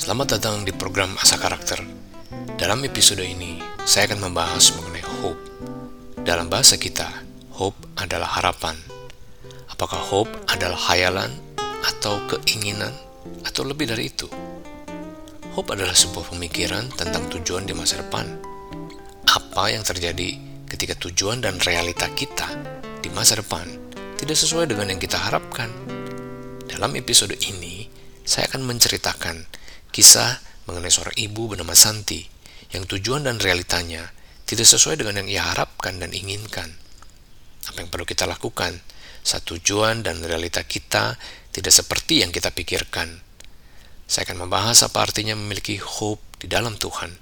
Selamat datang di program Asa Karakter. Dalam episode ini, saya akan membahas mengenai hope. Dalam bahasa kita, hope adalah harapan. Apakah hope adalah hayalan atau keinginan atau lebih dari itu? Hope adalah sebuah pemikiran tentang tujuan di masa depan. Apa yang terjadi ketika tujuan dan realita kita di masa depan tidak sesuai dengan yang kita harapkan? Dalam episode ini, saya akan menceritakan kisah mengenai seorang ibu bernama Santi yang tujuan dan realitanya tidak sesuai dengan yang ia harapkan dan inginkan. Apa yang perlu kita lakukan saat tujuan dan realita kita tidak seperti yang kita pikirkan? Saya akan membahas apa artinya memiliki hope di dalam Tuhan.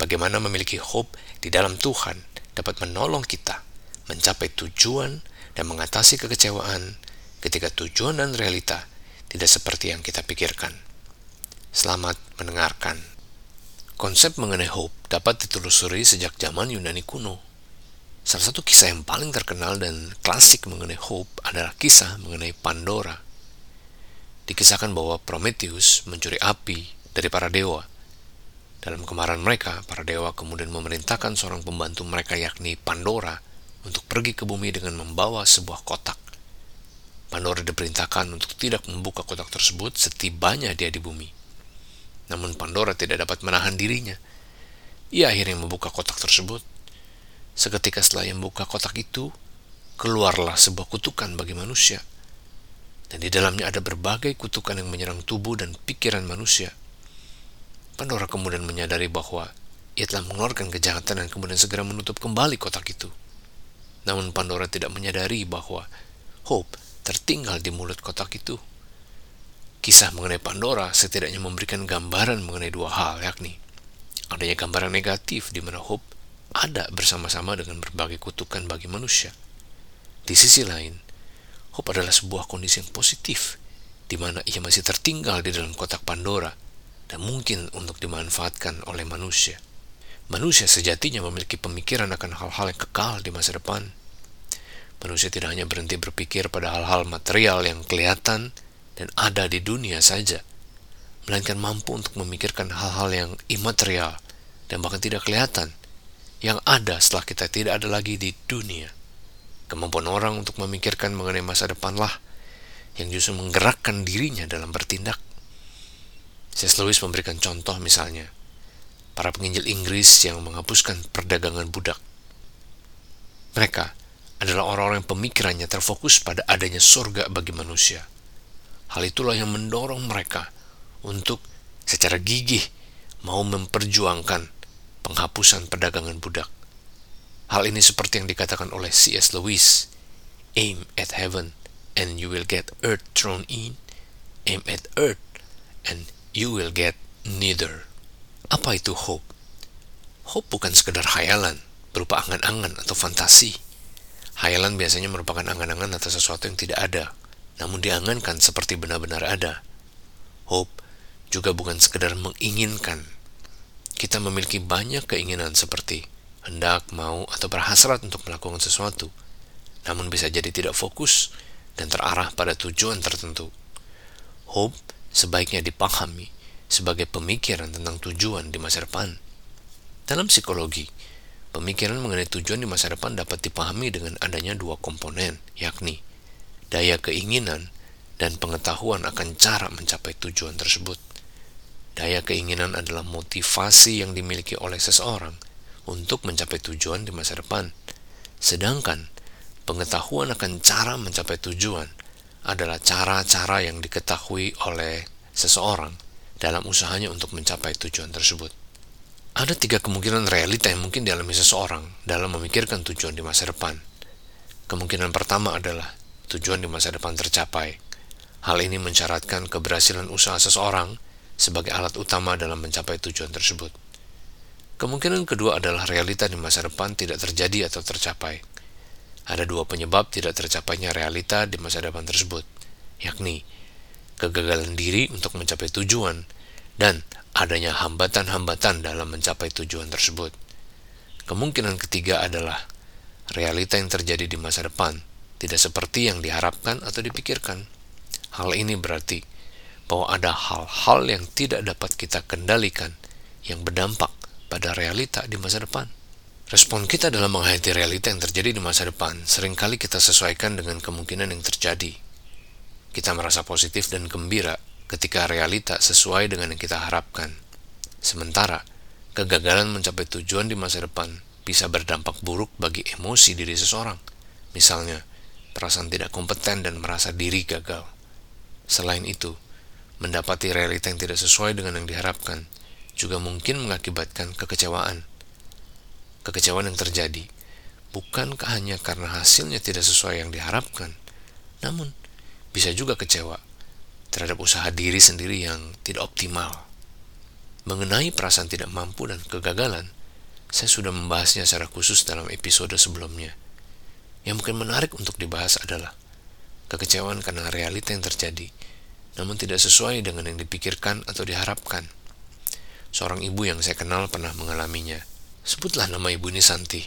Bagaimana memiliki hope di dalam Tuhan dapat menolong kita mencapai tujuan dan mengatasi kekecewaan ketika tujuan dan realita tidak seperti yang kita pikirkan. Selamat mendengarkan. Konsep mengenai hope dapat ditelusuri sejak zaman Yunani kuno. Salah satu kisah yang paling terkenal dan klasik mengenai hope adalah kisah mengenai Pandora. Dikisahkan bahwa Prometheus mencuri api dari para dewa. Dalam kemarahan mereka, para dewa kemudian memerintahkan seorang pembantu mereka yakni Pandora untuk pergi ke bumi dengan membawa sebuah kotak. Pandora diperintahkan untuk tidak membuka kotak tersebut setibanya dia di bumi. Namun Pandora tidak dapat menahan dirinya. Ia akhirnya membuka kotak tersebut. Seketika setelah ia membuka kotak itu, keluarlah sebuah kutukan bagi manusia. Dan di dalamnya ada berbagai kutukan yang menyerang tubuh dan pikiran manusia. Pandora kemudian menyadari bahwa ia telah mengeluarkan kejahatan dan kemudian segera menutup kembali kotak itu. Namun Pandora tidak menyadari bahwa Hope tertinggal di mulut kotak itu. Kisah mengenai Pandora setidaknya memberikan gambaran mengenai dua hal, yakni adanya gambaran negatif di mana Hope ada bersama-sama dengan berbagai kutukan bagi manusia. Di sisi lain, Hope adalah sebuah kondisi yang positif, di mana ia masih tertinggal di dalam kotak Pandora dan mungkin untuk dimanfaatkan oleh manusia. Manusia sejatinya memiliki pemikiran akan hal-hal yang kekal di masa depan. Manusia tidak hanya berhenti berpikir pada hal-hal material yang kelihatan dan ada di dunia saja, melainkan mampu untuk memikirkan hal-hal yang imaterial dan bahkan tidak kelihatan, yang ada setelah kita tidak ada lagi di dunia. Kemampuan orang untuk memikirkan mengenai masa depanlah yang justru menggerakkan dirinya dalam bertindak. C.S. Lewis memberikan contoh misalnya, para penginjil Inggris yang menghapuskan perdagangan budak. Mereka adalah orang-orang yang pemikirannya terfokus pada adanya surga bagi manusia. Hal itulah yang mendorong mereka untuk secara gigih mau memperjuangkan penghapusan perdagangan budak. Hal ini seperti yang dikatakan oleh C.S. Lewis, aim at heaven and you will get earth thrown in, aim at earth and you will get neither. Apa itu hope? Hope bukan sekedar hayalan, berupa angan-angan atau fantasi. Hayalan biasanya merupakan angan-angan atas sesuatu yang tidak ada, namun diangankan seperti benar-benar ada. Hope juga bukan sekedar menginginkan. Kita memiliki banyak keinginan seperti hendak, mau, atau berhasrat untuk melakukan sesuatu, namun bisa jadi tidak fokus dan terarah pada tujuan tertentu. Hope sebaiknya dipahami sebagai pemikiran tentang tujuan di masa depan. Dalam psikologi, pemikiran mengenai tujuan di masa depan dapat dipahami dengan adanya dua komponen, yakni daya keinginan dan pengetahuan akan cara mencapai tujuan tersebut. Daya keinginan adalah motivasi yang dimiliki oleh seseorang untuk mencapai tujuan di masa depan. Sedangkan pengetahuan akan cara mencapai tujuan adalah cara-cara yang diketahui oleh seseorang dalam usahanya untuk mencapai tujuan tersebut. Ada tiga kemungkinan realita yang mungkin dialami seseorang dalam memikirkan tujuan di masa depan. Kemungkinan pertama adalah tujuan di masa depan tercapai. Hal ini mensyaratkan keberhasilan usaha seseorang sebagai alat utama dalam mencapai tujuan tersebut. Kemungkinan kedua adalah realita di masa depan tidak terjadi atau tercapai. Ada dua penyebab tidak tercapainya realita di masa depan tersebut, yakni kegagalan diri untuk mencapai tujuan dan adanya hambatan-hambatan dalam mencapai tujuan tersebut. Kemungkinan ketiga adalah realita yang terjadi di masa depan tidak seperti yang diharapkan atau dipikirkan. Hal ini berarti bahwa ada hal-hal yang tidak dapat kita kendalikan yang berdampak pada realita di masa depan. Respon kita dalam menghayati realita yang terjadi di masa depan sering kali kita sesuaikan dengan kemungkinan yang terjadi. Kita merasa positif dan gembira ketika realita sesuai dengan yang kita harapkan. Sementara, kegagalan mencapai tujuan di masa depan bisa berdampak buruk bagi emosi diri seseorang. Misalnya, perasaan tidak kompeten dan merasa diri gagal. Selain itu, mendapati realita yang tidak sesuai dengan yang diharapkan juga mungkin mengakibatkan kekecewaan. Kekecewaan yang terjadi bukankah hanya karena hasilnya tidak sesuai yang diharapkan, namun bisa juga kecewa terhadap usaha diri sendiri yang tidak optimal. Mengenai perasaan tidak mampu dan kegagalan, saya sudah membahasnya secara khusus dalam episode sebelumnya. Yang mungkin menarik untuk dibahas adalah kekecewaan karena realita yang terjadi namun tidak sesuai dengan yang dipikirkan atau diharapkan. Seorang ibu yang saya kenal pernah mengalaminya. Sebutlah nama ibu ini Santi.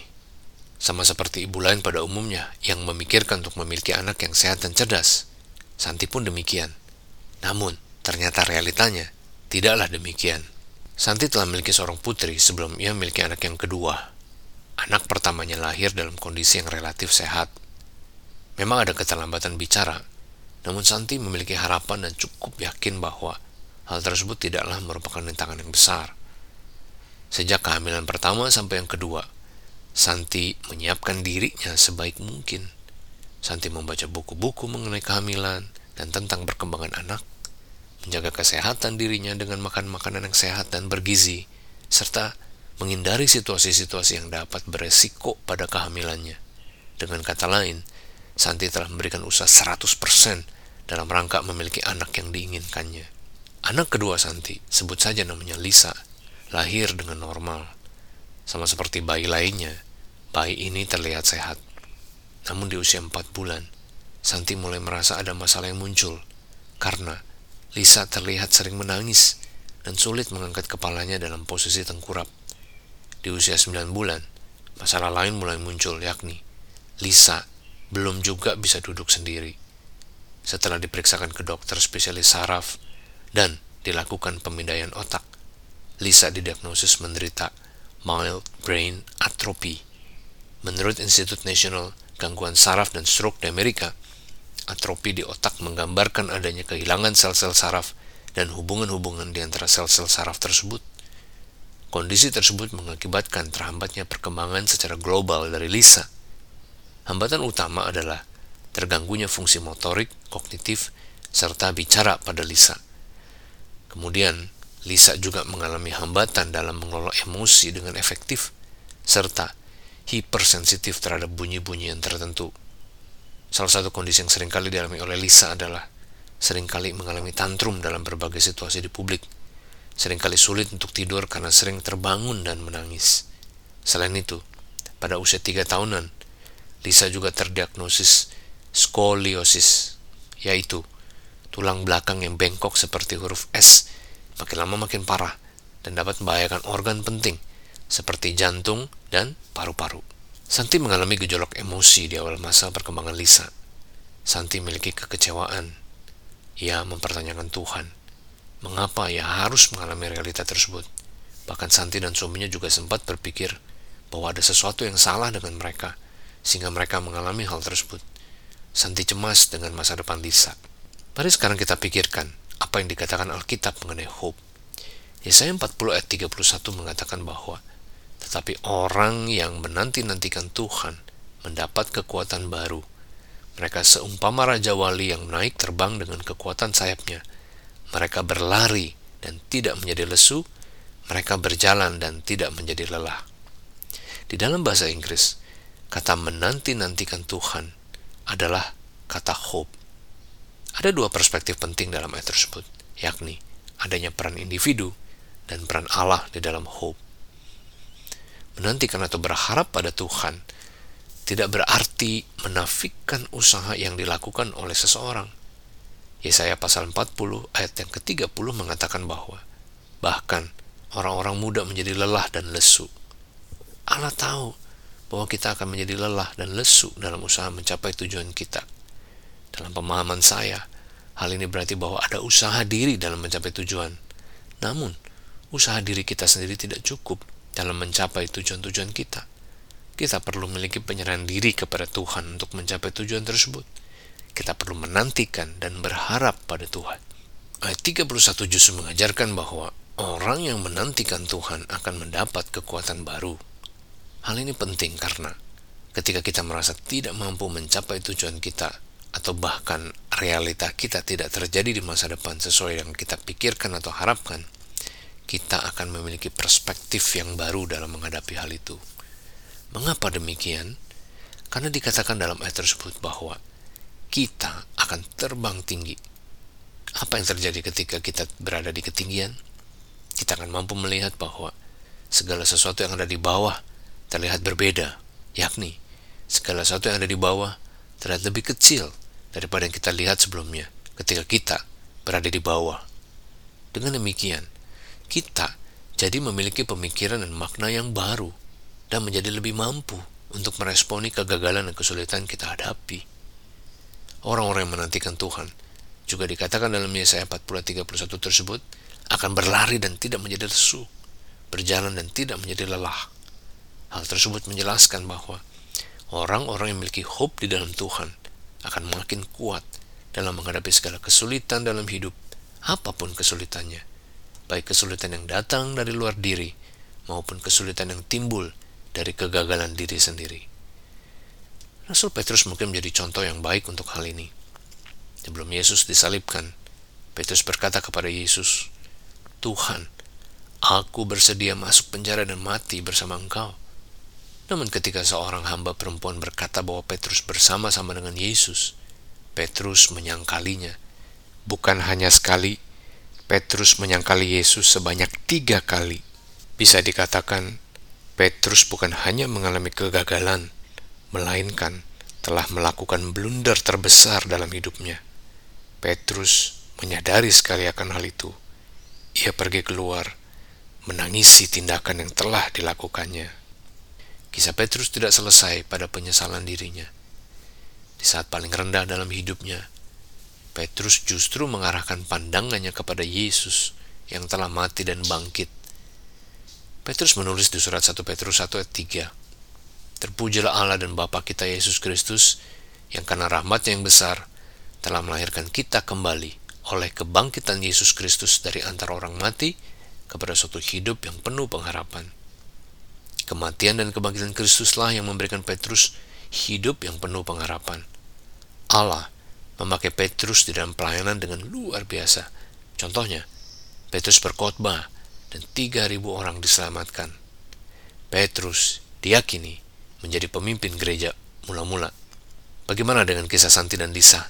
Sama seperti ibu lain pada umumnya yang memikirkan untuk memiliki anak yang sehat dan cerdas. Santi pun demikian. Namun, ternyata realitanya tidaklah demikian. Santi telah memiliki seorang putri sebelum ia memiliki anak yang kedua. Anak pertamanya lahir dalam kondisi yang relatif sehat. Memang ada keterlambatan bicara, namun Santi memiliki harapan dan cukup yakin bahwa hal tersebut tidaklah merupakan rintangan yang besar. Sejak kehamilan pertama sampai yang kedua, Santi menyiapkan dirinya sebaik mungkin. Santi membaca buku-buku mengenai kehamilan dan tentang perkembangan anak, menjaga kesehatan dirinya dengan makan makanan yang sehat dan bergizi, serta menghindari situasi-situasi yang dapat beresiko pada kehamilannya. Dengan kata lain, Santi telah memberikan usaha 100% dalam rangka memiliki anak yang diinginkannya. Anak kedua Santi, sebut saja namanya Lisa, lahir dengan normal. Sama seperti bayi lainnya, bayi ini terlihat sehat. Namun di usia 4 bulan, Santi mulai merasa ada masalah yang muncul karena Lisa terlihat sering menangis dan sulit mengangkat kepalanya dalam posisi tengkurap. Di usia 9 bulan, masalah lain mulai muncul yakni Lisa belum juga bisa duduk sendiri setelah diperiksakan ke dokter spesialis saraf dan dilakukan pemindaian otak. Lisa didiagnosis menderita mild brain atrophy. Menurut Institut Nasional Gangguan Saraf dan Stroke di Amerika, atrofi di otak menggambarkan adanya kehilangan sel-sel saraf dan hubungan-hubungan di antara sel-sel saraf tersebut. Kondisi tersebut mengakibatkan terhambatnya perkembangan secara global dari Lisa. Hambatan utama adalah terganggunya fungsi motorik, kognitif, serta bicara pada Lisa. Kemudian, Lisa juga mengalami hambatan dalam mengelola emosi dengan efektif, serta hipersensitif terhadap bunyi-bunyian tertentu. Salah satu kondisi yang sering kali dialami oleh Lisa adalah sering kali mengalami tantrum dalam berbagai situasi di publik, sering kali sulit untuk tidur karena sering terbangun dan menangis. Selain itu, pada usia tiga tahunan, Lisa juga terdiagnosis skoliosis, yaitu tulang belakang yang bengkok seperti huruf S, makin lama makin parah dan dapat membahayakan organ penting seperti jantung dan paru-paru. Santi mengalami gejolak emosi di awal masa perkembangan Lisa. Santi memiliki kekecewaan. Ia mempertanyakan Tuhan. Mengapa ia harus mengalami realita tersebut? Bahkan Santi dan suaminya juga sempat berpikir bahwa ada sesuatu yang salah dengan mereka, sehingga mereka mengalami hal tersebut. Santi cemas dengan masa depan Lisa. Mari sekarang kita pikirkan apa yang dikatakan Alkitab mengenai hope. Yesaya 40 ayat 31 mengatakan bahwa tetapi orang yang menanti-nantikan Tuhan mendapat kekuatan baru. Mereka seumpama Raja Wali yang naik terbang dengan kekuatan sayapnya. Mereka berlari dan tidak menjadi lesu, mereka berjalan dan tidak menjadi lelah. Di dalam bahasa Inggris, kata menanti-nantikan Tuhan adalah kata hope. Ada dua perspektif penting dalam ayat tersebut, yakni adanya peran individu dan peran Allah di dalam hope. Menantikan atau berharap pada Tuhan tidak berarti menafikan usaha yang dilakukan oleh seseorang. Yesaya pasal 40 ayat yang ke-30 mengatakan bahwa bahkan orang-orang muda menjadi lelah dan lesu. Allah tahu bahwa kita akan menjadi lelah dan lesu dalam usaha mencapai tujuan kita. Dalam pemahaman saya, Hal ini berarti bahwa ada usaha diri dalam mencapai tujuan. Namun, usaha diri kita sendiri tidak cukup dalam mencapai tujuan-tujuan kita. Kita perlu memiliki penyerahan diri kepada Tuhan untuk mencapai tujuan tersebut. Kita perlu menantikan dan berharap pada Tuhan. Ayat 31 justru mengajarkan bahwa orang yang menantikan Tuhan akan mendapat kekuatan baru. Hal ini penting karena ketika kita merasa tidak mampu mencapai tujuan kita atau bahkan realita kita tidak terjadi di masa depan sesuai yang kita pikirkan atau harapkan, kita akan memiliki perspektif yang baru dalam menghadapi hal itu. Mengapa demikian? Karena dikatakan dalam ayat tersebut bahwa kita akan terbang tinggi. Apa yang terjadi ketika kita berada di ketinggian? Kita akan mampu melihat bahwa segala sesuatu yang ada di bawah terlihat berbeda, yakni segala sesuatu yang ada di bawah terlihat lebih kecil daripada yang kita lihat sebelumnya ketika kita berada di bawah. Dengan demikian, kita jadi memiliki pemikiran dan makna yang baru dan menjadi lebih mampu untuk meresponi kegagalan dan kesulitan kita hadapi. Orang-orang yang menantikan Tuhan juga dikatakan dalam Yesaya 40 31 tersebut akan berlari dan tidak menjadi lesu, berjalan dan tidak menjadi lelah. Hal tersebut menjelaskan bahwa orang-orang yang memiliki hope di dalam Tuhan akan makin kuat dalam menghadapi segala kesulitan dalam hidup, apa pun kesulitannya, baik kesulitan yang datang dari luar diri maupun kesulitan yang timbul dari kegagalan diri sendiri. Rasul Petrus mungkin menjadi contoh yang baik untuk hal ini. Sebelum Yesus disalibkan, Petrus berkata kepada Yesus, Tuhan, aku bersedia masuk penjara dan mati bersama engkau. Namun ketika seorang hamba perempuan berkata bahwa Petrus bersama-sama dengan Yesus, Petrus menyangkalinya. Bukan hanya sekali, Petrus menyangkali Yesus sebanyak tiga kali. Bisa dikatakan, Petrus bukan hanya mengalami kegagalan, melainkan telah melakukan blunder terbesar dalam hidupnya. Petrus menyadari sekali akan hal itu. Ia pergi keluar, menangisi tindakan yang telah dilakukannya. Kisah Petrus tidak selesai pada penyesalan dirinya. Di saat paling rendah dalam hidupnya, Petrus justru mengarahkan pandangannya kepada Yesus yang telah mati dan bangkit. Petrus menulis di surat 1 Petrus 1 ayat 3, Terpujilah Allah dan Bapa kita Yesus Kristus, yang karena rahmatnya yang besar, telah melahirkan kita kembali oleh kebangkitan Yesus Kristus dari antara orang mati kepada suatu hidup yang penuh pengharapan. Kematian dan kebangkitan Kristuslah yang memberikan Petrus hidup yang penuh pengharapan. Allah memakai Petrus di dalam pelayanan dengan luar biasa. Contohnya, Petrus berkhotbah dan 3.000 orang diselamatkan. Petrus diyakini menjadi pemimpin gereja mula-mula. Bagaimana dengan kisah Santi dan Lisa?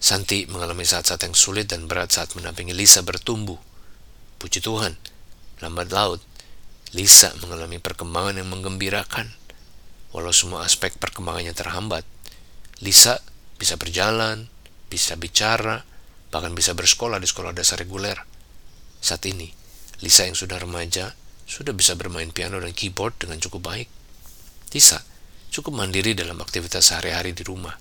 Santi mengalami saat-saat yang sulit dan berat saat mendampingi Lisa bertumbuh. Puji Tuhan, lambat laut Lisa mengalami perkembangan yang menggembirakan. Walau semua aspek perkembangannya terhambat, Lisa bisa berjalan, bisa bicara, bahkan bisa bersekolah di sekolah dasar reguler. Saat ini, Lisa yang sudah remaja sudah bisa bermain piano dan keyboard dengan cukup baik. Lisa cukup mandiri dalam aktivitas sehari-hari di rumah.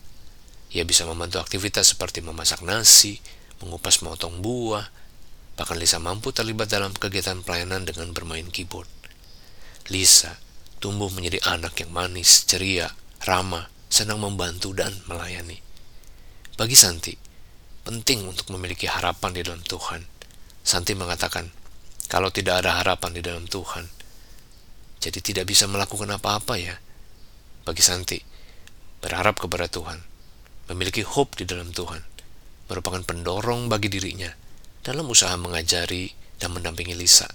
Ia bisa membantu aktivitas seperti memasak nasi, mengupas motong buah, bahkan Lisa mampu terlibat dalam kegiatan pelayanan dengan bermain keyboard. Lisa tumbuh menjadi anak yang manis, ceria, ramah, senang membantu dan melayani. Bagi Santi, penting untuk memiliki harapan di dalam Tuhan. Santi mengatakan, kalau tidak ada harapan di dalam Tuhan, jadi tidak bisa melakukan apa-apa ya. Bagi Santi, berharap kepada Tuhan, memiliki hope di dalam Tuhan, merupakan pendorong bagi dirinya dalam usaha mengajari dan mendampingi Lisa.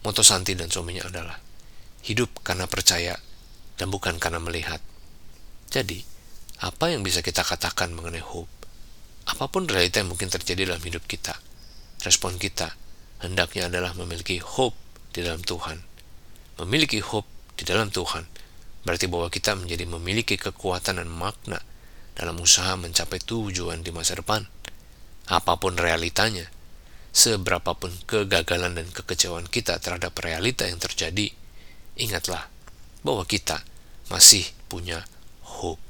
Moto Santi dan suaminya adalah hidup karena percaya dan bukan karena melihat. Jadi, apa yang bisa kita katakan mengenai hope? Apa pun realita yang mungkin terjadi dalam hidup kita, respon kita hendaknya adalah memiliki hope di dalam Tuhan. Memiliki hope di dalam Tuhan berarti bahwa kita menjadi memiliki kekuatan dan makna dalam usaha mencapai tujuan di masa depan. Apa pun realitanya, seberapapun kegagalan dan kekecewaan kita terhadap realita yang terjadi, ingatlah bahwa kita masih punya hope.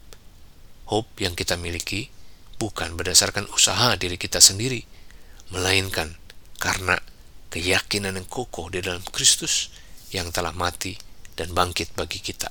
Hope yang kita miliki bukan berdasarkan usaha diri kita sendiri, melainkan karena keyakinan yang kokoh di dalam Kristus yang telah mati dan bangkit bagi kita.